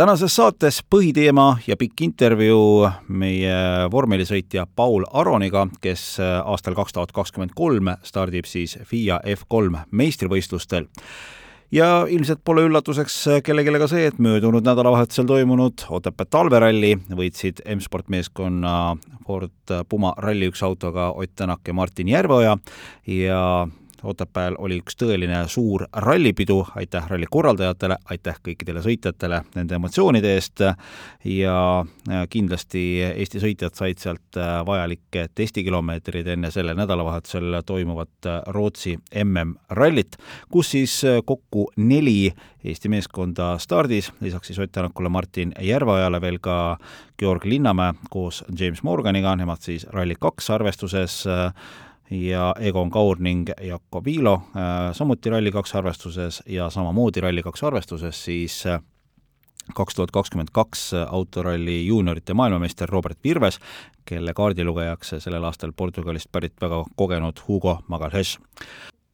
tänases saates põhiteema ja pikk intervjuu meie vormelisõitja Paul Aroniga, kes aastal kaks tuhat kakskümmend kolm stardib siis FIA F3 meistrivõistlustel. Ja ilmselt pole üllatuseks kellelegi ka see, et möödunud nädalavahetusel toimunud Otepää talveralli võitsid M-sport meeskonna Ford Puma Rally1 autoga Ott Tänak ja Martin Järveoja ja Otepääl oli üks tõeline suur rallipidu, aitäh ralli korraldajatele, aitäh kõikidele sõitjatele nende emotsioonide eest. Ja äh, kindlasti Eesti sõitjad said sealt äh, vajalikke testikilomeetrid enne sellel nädalavahetusel toimuvat äh, Rootsi MM-rallit, kus siis kokku neli Eesti meeskonda stardis, lisaks siis Ott Tänakule, Martin Järveojale veel ka Georg Linnamäe koos James Morganiga, nemad siis Rally2 arvestuses ja Egon Kaur ning Jakko Viilo äh, samuti Rally2 arvestuses ja samamoodi Rally2 arvestuses siis äh, kaks tuhat kakskümmend kaks autoralli juuniorite maailmameister Robert Virves, kelle kaardilugejaks sellel aastal Portugalist pärit väga kogenud Hugo Magalhaes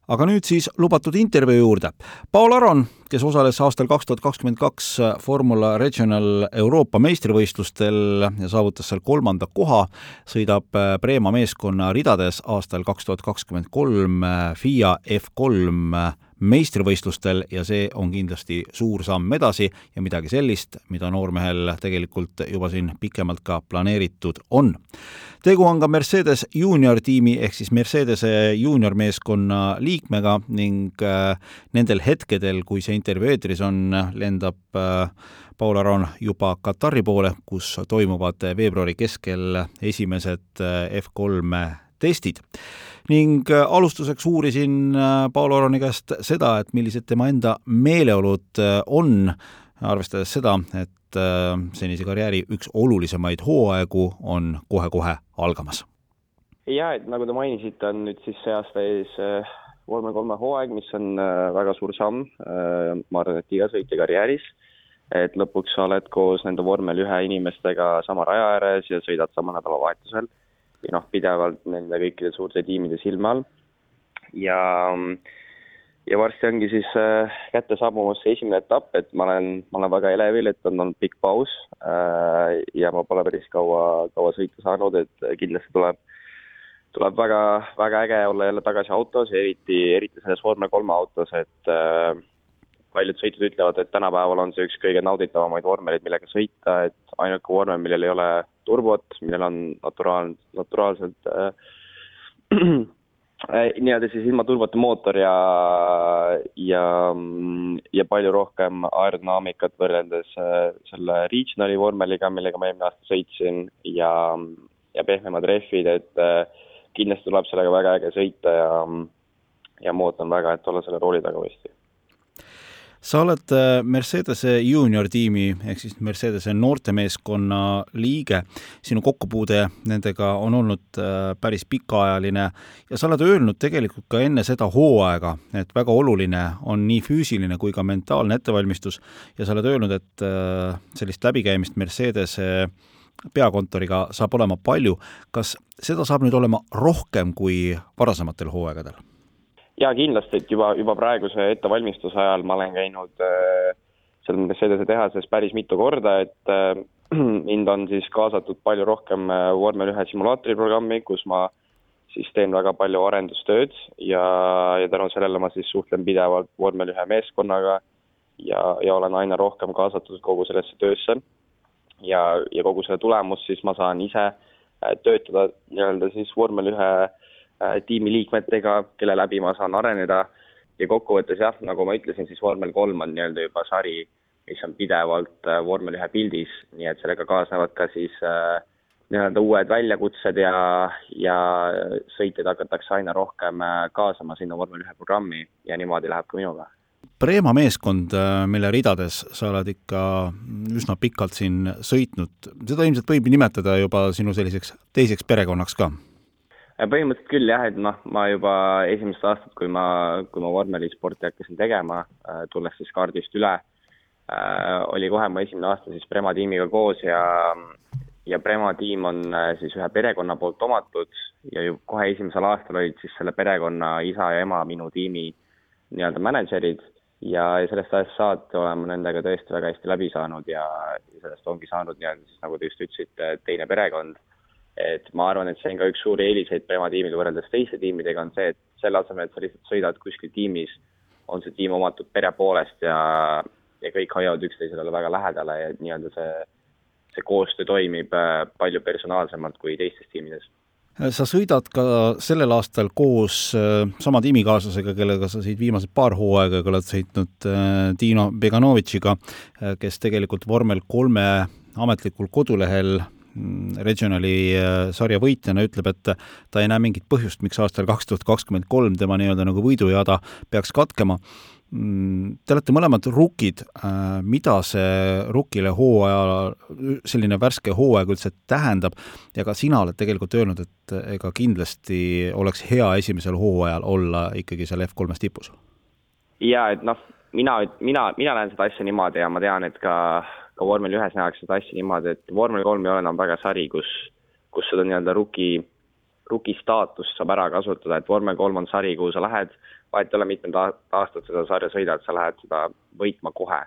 aga nüüd siis lubatud intervjuu juurde. Paul Aron, kes osales aastal kaks tuhat kakskümmend kaks Formula Regional Euroopa meistrivõistlustel ja saavutas seal kolmanda koha, sõidab Preema meeskonna ridades aastal kaks tuhat kakskümmend kolm FIA F3 meistrivõistlustel ja see on kindlasti suur samm edasi ja midagi sellist, mida noormehel tegelikult juba siin pikemalt ka planeeritud on. tegu on ka Mercedes juunior tiimi ehk siis Mercedese juuniormeeskonna liikmega ning äh, nendel hetkedel, kui see intervjuu eetris on, lendab äh, Paul Aron juba Katari poole, kus toimuvad veebruari keskel esimesed äh, F3 testid. Ning äh, alustuseks uurisin äh, Paul Oroni käest seda, et millised tema enda meeleolud äh, on, arvestades seda, et senise karjääri üks olulisemaid hooaegu on kohe-kohe algamas. ja et nagu te mainisite, on nüüd siis see aasta ees vormel kolme hooaeg, mis on väga suur samm, ma arvan, et iga sõitja karjääris, et lõpuks sa oled koos nende vormel ühe inimestega sama raja ääres ja sõidad samal nädalavahetusel ja noh, pidevalt nende kõikide suurte tiimide silme all. ja, ja varsti ongi siis äh, kätte saabumas see esimene etapp, et ma olen, ma olen väga elevil, et on olnud pikk paus äh, ja ma pole päris kaua, kaua sõita saanud, et kindlasti tuleb tuleb väga, väga äge olla jälle tagasi autos, eriti, eriti selles vormel kolme autos, et äh, paljud sõitjad ütlevad, et tänapäeval on see üks kõige nauditavamaid vormeleid, millega sõita, et ainuke vormel, millel ei ole turbot, millel on naturaal, naturaalselt äh, äh, nii-öelda siis ilma turbota mootor ja, ja, ja palju rohkem aerodünaamikat võrreldes äh, selle regionali vormeliga, millega ma eelmine aasta sõitsin ja, ja pehmemad rehvid, et äh, kindlasti tuleb sellega väga äge sõita ja, ja ma ootan väga, et olla selle rooli taga uuesti sa oled äh, Mercedese juunior tiimi ehk siis Mercedese noortemeeskonna liige, sinu kokkupuude nendega on olnud äh, päris pikaajaline ja sa oled öelnud tegelikult ka enne seda hooaega, et väga oluline on nii füüsiline kui ka mentaalne ettevalmistus ja sa oled öelnud, et äh, sellist läbikäimist Mercedese peakontoriga saab olema palju. kas seda saab nüüd olema rohkem kui varasematel hooaegadel? Jaa, kindlasti, et juba, juba praeguse ettevalmistuse ajal ma olen käinud äh, seal Mercedese tehases päris mitu korda, et äh, mind on siis kaasatud palju rohkem äh, vormel ühe simulaatori programmi, kus ma siis teen väga palju arendustööd ja, ja tänu sellele ma siis suhtlen pidevalt vormel ühe meeskonnaga ja, ja olen aina rohkem kaasatud kogu sellesse töösse. ja, ja kogu selle tulemust siis ma saan ise äh, töötada nii-öelda siis vormel ühe äh, Äh, tiimiliikmetega, kelle läbi ma saan areneda. Ja kokkuvõttes jah, nagu ma ütlesin, siis vormel kolm on nii-öelda juba sari, mis on pidevalt äh, vormel ühe pildis, nii et sellega kaasnevad ka siis äh, nii-öelda uued väljakutsed ja, ja sõitjaid hakatakse aina rohkem kaasama sinna vormel ühe programmi. Ja niimoodi läheb ka minuga. Preema meeskond, mille ridades sa oled ikka üsna pikalt siin sõitnud, seda ilmselt võib nimetada juba sinu selliseks teiseks perekonnaks ka põhimõtteliselt küll jah, et noh, ma juba esimest aastat, kui ma, kui ma vormelisporti hakkasin tegema, tulles siis kaardist üle, oli kohe mu esimene aasta siis Prema tiimiga koos ja ja Prema tiim on siis ühe perekonna poolt omatud ja ju kohe esimesel aastal olid siis selle perekonna isa ja ema minu tiimi nii-öelda mänedžerid ja, ja sellest ajast saati olen ma nendega tõesti väga hästi läbi saanud ja sellest ongi saanud nii-öelda siis, nagu te just ütlesite, teine perekond. Et ma arvan, et see on ka üks suuri eeliseid Prema tiimiga võrreldes teiste tiimidega, on see, et selle asemel, et sa lihtsalt sõidad kuskil tiimis, on see tiim omatud pere poolest ja, ja kõik hoiavad üksteisele väga lähedale ja nii-öelda see, see koostöö toimib äh, palju personaalsemalt kui teistes tiimides. Sa sõidad ka sellel aastal koos äh, sama tiimikaaslasega, kellega sa siit viimased paar hooaega oled sõitnud, Dino Beganovitšiga, äh, kes tegelikult vormel kolme ametlikul kodulehel Regionali sarja võitjana ütleb, et ta ei näe mingit põhjust, miks aastal kaks tuhat kakskümmend kolm tema nii-öelda nagu võidujada peaks katkema. Mm, te olete mõlemad rukid, äh, mida see rukile hooaja, selline värske hooaeg üldse tähendab? Ja ka sina oled tegelikult öelnud, et ega kindlasti oleks hea esimesel hooajal olla ikkagi seal F3-s tipus? jaa, et noh, mina, mina, mina näen seda asja niimoodi ja ma tean, et ka, ka vormel ühes nähakse seda asja niimoodi, et vormel kolm ei ole enam väga sari, kus, kus seda nii-öelda ruki, ruki staatust saab ära kasutada, et vormel kolm on sari, kuhu sa lähed vahet ei ole, mitmendat aastat seda sarja sõidad, sa lähed seda võitma kohe.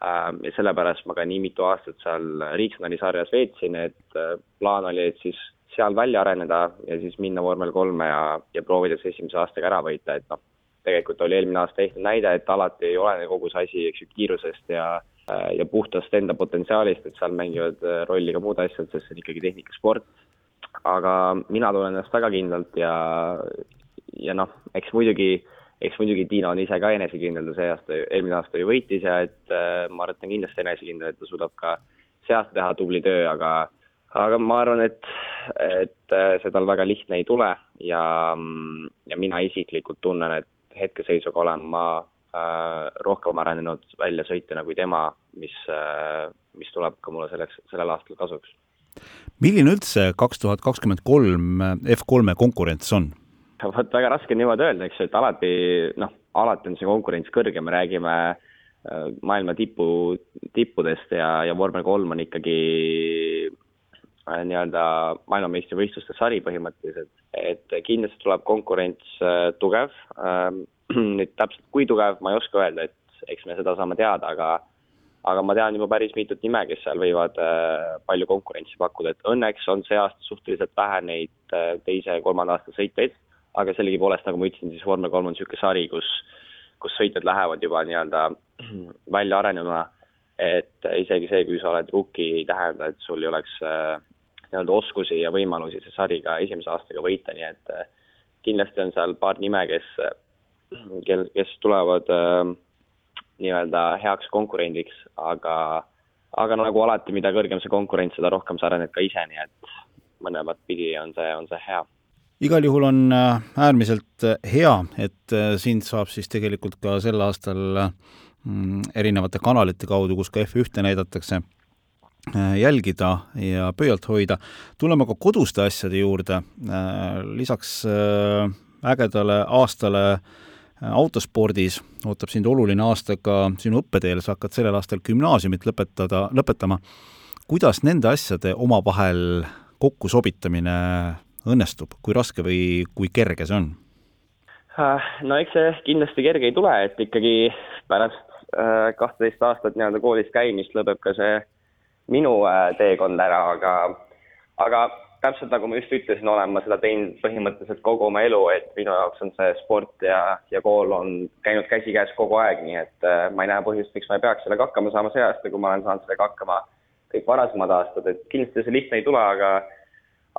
Ähm, ja sellepärast ma ka nii mitu aastat seal Riigsonali sarjas veetsin, et äh, plaan oli, et siis seal välja areneda ja siis minna vormel kolme ja, ja proovida see esimese aastaga ära võita, et noh, tegelikult oli eelmine aasta tehtud näide, et alati ei olene kogu see asi, eks ju, kiirusest ja ja puhtast enda potentsiaalist, et seal mängivad äh, rolli ka muud asjad, sest see on ikkagi tehnikasport. aga mina tunnen ennast väga kindlalt ja, ja noh, eks muidugi, eks muidugi Tiina on ise ka enesekindel, ta see aasta, eelmine aasta ju võitis ja et äh, ma arvan, et ta on kindlasti enesekindel, et ta suudab ka see aasta teha tubli töö, aga aga ma arvan, et, et äh, see tal väga lihtne ei tule ja, ja mina isiklikult tunnen, et hetkeseisuga olen ma äh, rohkem arenenud väljasõitjana kui tema, mis äh,, mis tuleb ka mulle selleks, sellel aastal kasuks. milline üldse kaks tuhat kakskümmend kolm F3-e konkurents on? vot väga raske on niimoodi öelda, eks ju, et alati noh, alati on see konkurents kõrge, me räägime äh, maailma tipu, tippudest ja, ja vormel kolm on ikkagi äh, nii-öelda maailmameistrivõistluste sari põhimõtteliselt, et kindlasti tuleb konkurents äh, tugev. Nüüd täpselt kui tugev, ma ei oska öelda, et eks me seda saame teada, aga aga ma tean juba päris mitut nime, kes seal võivad palju konkurentsi pakkuda, et õnneks on see aasta suhteliselt vähe neid teise ja kolmanda aasta sõitjaid aga sellegipoolest, nagu ma ütlesin, siis vormel kolm on niisugune sari, kus, kus sõitjad lähevad juba nii-öelda välja arenema, et isegi see, kui sa oled rookie, ei tähenda, et sul ei oleks äh, nii-öelda oskusi ja võimalusi see sari ka esimese aastaga võita, nii et äh, kindlasti on seal paar nime, kes, kel, kes tulevad äh, nii-öelda heaks konkurendiks, aga aga nagu alati, mida kõrgem see konkurents, seda rohkem sa arened ka ise, nii et mõlemat pidi on see, on see hea igal juhul on äh, äärmiselt äh, hea, et äh, sind saab siis tegelikult ka sel aastal mm, erinevate kanalite kaudu, kus ka F1-te näidatakse, jälgida ja pöialt hoida. tuleme ka koduste asjade juurde. lisaks ägedale aastale autospordis ootab sind oluline aasta ka sinu õppeteel, sa hakkad sellel aastal gümnaasiumit lõpetada, lõpetama. kuidas nende asjade omavahel kokkusobitamine õnnestub, kui raske või kui kerge see on? Äh, no eks see kindlasti kerge ei tule, et ikkagi pärast äh, kahteteist aastat nii-öelda koolis käimist lõpeb ka see minu äh, teekond ära, aga, aga täpselt nagu ma just ütlesin, olen ma seda teinud põhimõtteliselt kogu oma elu, et minu jaoks on see sport ja, ja kool on käinud käsikäes kogu aeg, nii et äh, ma ei näe põhjust, miks ma ei peaks sellega hakkama saama see aasta, kui ma olen saanud sellega hakkama kõik varasemad aastad, et kindlasti see lihtne ei tule, aga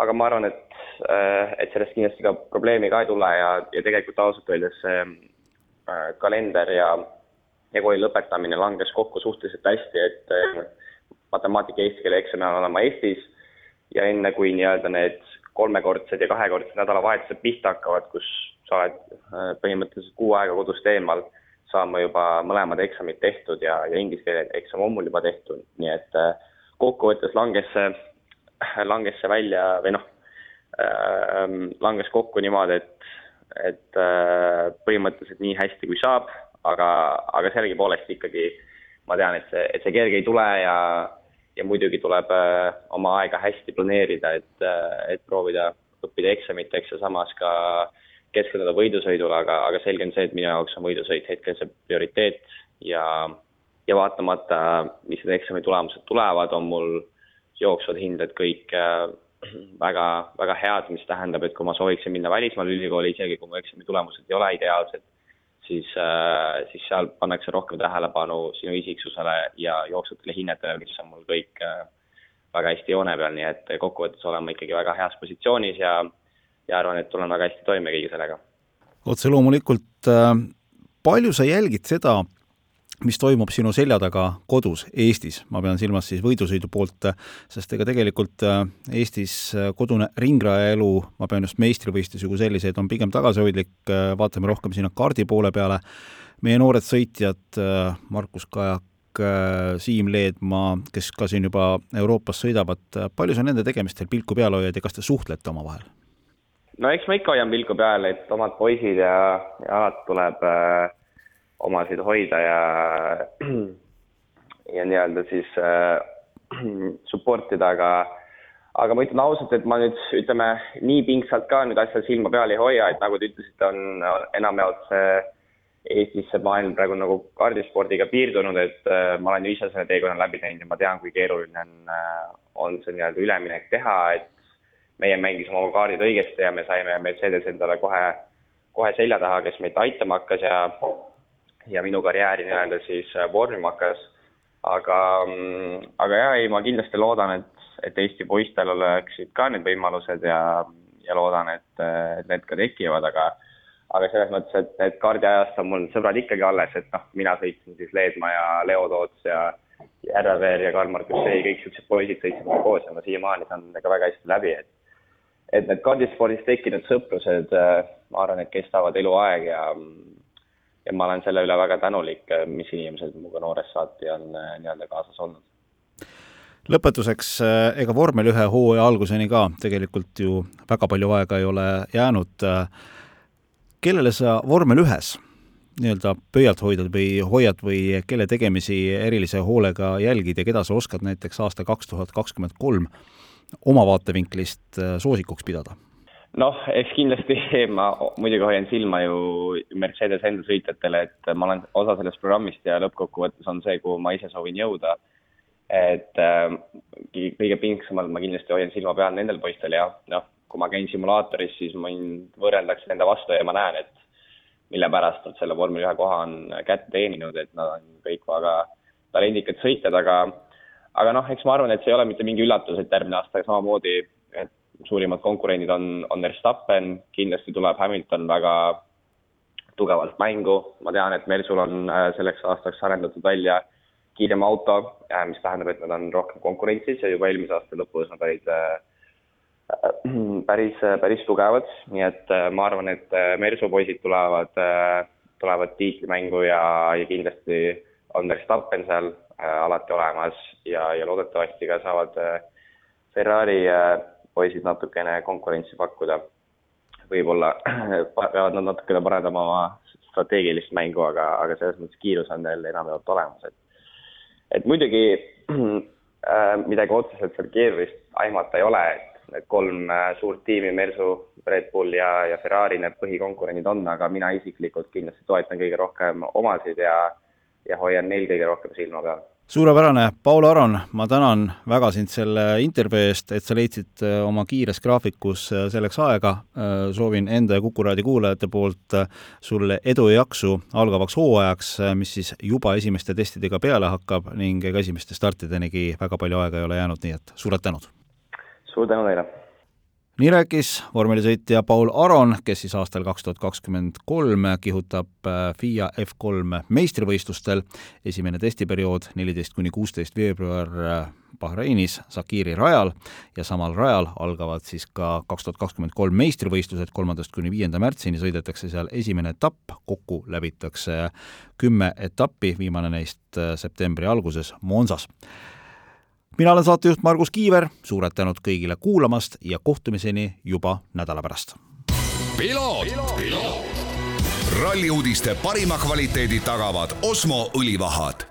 aga ma arvan, et, äh, et sellest kindlasti ka probleemi ka ei tule ja, ja tegelikult ausalt öeldes see äh, kalender ja, ja kooli lõpetamine langes kokku suhteliselt hästi, et äh, matemaatika eesti keele eksami ajal olen ma Eestis ja enne, kui nii-öelda need kolmekordsed ja kahekordsed nädalavahetused pihta hakkavad, kus sa oled äh, põhimõtteliselt kuu aega kodust eemal, saan ma juba mõlemad eksamid tehtud ja, ja inglise keele eksam on mul juba tehtud, nii et äh, kokkuvõttes langes see langes see välja või noh, langes kokku niimoodi, et, et põhimõtteliselt nii hästi kui saab, aga, aga sellegipoolest ikkagi ma tean, et see, et see kerge ei tule ja, ja muidugi tuleb oma aega hästi planeerida, et, et proovida õppida eksamiteks ja samas ka keskenduda võidusõidule, aga, aga selge on see, et minu jaoks on võidusõit hetkel see prioriteet ja, ja vaatamata, mis need eksami tulemused tulevad, on mul jooksvad hinded kõik äh, väga, väga head, mis tähendab, et kui ma sooviksin minna välismaale ülikooli, isegi kui mu eksami tulemused ei ole ideaalsed, siis, äh, siis seal pannakse rohkem tähelepanu sinu isiksusele ja jooksvatele hinnetele, mis on mul kõik äh, väga hästi joone peal, nii et kokkuvõttes olen ma ikkagi väga heas positsioonis ja ja arvan, et tulen väga hästi toime kõige sellega. otse loomulikult, palju sa jälgid seda, mis toimub sinu selja taga kodus Eestis, ma pean silmas siis võidusõidu poolt, sest ega tegelikult äh, Eestis äh, kodune ringrajaelu, ma pean just meistrivõistlusi kui selliseid, on pigem tagasihoidlik, äh, vaatame rohkem sinna kaardi poole peale, meie noored sõitjad, Markus Kajak, Siim Leedmaa, kes ka siin juba Euroopas sõidavad, palju sa nende tegemistel pilku peal hoiad ja kas te suhtlete omavahel? no eks ma ikka hoian pilku peal, et omad poisid ja, ja alati tuleb äh, omasid hoida ja, ja nii-öelda siis äh, support ida, aga aga ma ütlen ausalt, et ma nüüd ütleme nii pingsalt ka nüüd asjal silma peal ei hoia, et nagu te ütlesite, on enamjaolt see Eestis see maailm praegu nagu kaardispordiga piirdunud, et äh, ma olen ju ise selle teekonna läbi teinud ja ma tean, kui keeruline on, äh, on see nii-öelda üleminek teha, et meie mängisime oma kaardid õigesti ja me saime Mercedes endale kohe, kohe selja taha, kes meid aitama hakkas ja ja minu karjääri nii-öelda siis äh, vormima hakkas. aga, mm, aga jaa, ei, ma kindlasti loodan, et, et Eesti poistel oleksid ka need võimalused ja, ja loodan, et, et need ka tekivad, aga aga selles mõttes, et need kaardiajast on mul sõbrad ikkagi alles, et noh, mina sõitsin siis Leedmaa ja Leo Toots ja Järveveer ja Karl-Markus Sei, kõik niisugused poisid sõitsime koos ja ma siiamaani saan nendega väga hästi läbi, et et need kaardispordis tekkinud sõprused, äh, ma arvan, et kestavad eluaeg ja ja ma olen selle üle väga tänulik, mis inimesed minuga noorest saati on äh, nii-öelda kaasas olnud. lõpetuseks, äh, ega vormel ühe hooaja alguseni ka tegelikult ju väga palju aega ei ole jäänud. kellele sa vormel ühes nii-öelda pöialt hoidad või hoiad või kelle tegemisi erilise hoolega jälgid ja keda sa oskad näiteks aasta kaks tuhat kakskümmend kolm oma vaatevinklist äh, soosikuks pidada? Noh, eks kindlasti ma muidugi hoian silma ju Mercedes enda sõitjatele, et ma olen osa sellest programmist ja lõppkokkuvõttes on see, kuhu ma ise soovin jõuda. et äh, kõige pingsamalt ma kindlasti hoian silma peal nendel poistel ja noh, kui ma käin simulaatoris, siis mind võrreldakse nende vastu ja ma näen, et mille pärast nad selle vormel ühe koha on kätte teeninud, et nad on kõik väga talendikad sõitjad, aga aga noh, eks ma arvan, et see ei ole mitte mingi üllatus, et järgmine aasta samamoodi, et suurimad konkurendid on, on Verstappen, kindlasti tuleb Hamilton väga tugevalt mängu, ma tean, et Mersul on äh, selleks aastaks arendatud välja kiirem auto, äh, mis tähendab, et nad on rohkem konkurentsis ja juba eelmise aasta lõpus nad olid äh, päris, päris tugevad, nii et ma arvan, et Mersu poisid tulevad, tulevad tiitlimängu ja, ja kindlasti on Verstappen seal alati olemas ja, ja loodetavasti ka saavad Ferrari poisid natukene konkurentsi pakkuda. võib-olla peavad nad natukene parandama oma strateegilist mängu, aga, aga selles mõttes kiirus on neil enamjaolt olemas, et et muidugi äh, midagi otseselt seal keerulist aimata ei ole, et need kolm äh, suurt tiimi, Mersu, Red Bull ja, ja Ferrari, need põhikonkurendid on, aga mina isiklikult kindlasti toetan kõige rohkem omasid ja ja hoian neil kõige rohkem silma peal suurepärane, Paul Aron, ma tänan väga sind selle intervjuu eest, et sa leidsid äh, oma kiires graafikus äh, selleks aega. Äh, soovin enda ja Kuku raadio kuulajate poolt sulle edu ja jaksu algavaks hooajaks, mis siis juba esimeste testidega peale hakkab ning ega esimeste startidenigi väga palju aega ei ole jäänud, nii et suured tänud! suur tänu teile! Nii rääkis vormelisõitja Paul Aron, kes siis aastal kaks tuhat kakskümmend kolm kihutab äh, FIA F3 meistrivõistlustel. esimene testiperiood neliteist kuni kuusteist veebruar äh, Bahreinis Sakiri rajal. Ja samal rajal algavad siis ka kaks tuhat kakskümmend kolm meistrivõistlused, kolmandast kuni viienda märtsini sõidetakse seal esimene etapp, kokku läbitakse kümme etappi, viimane neist äh, septembri alguses Monsas mina olen saatejuht Margus Kiiver, suured tänud kõigile kuulamast ja kohtumiseni juba nädala pärast. ralli uudiste parima kvaliteedi tagavad Osmo õlivahad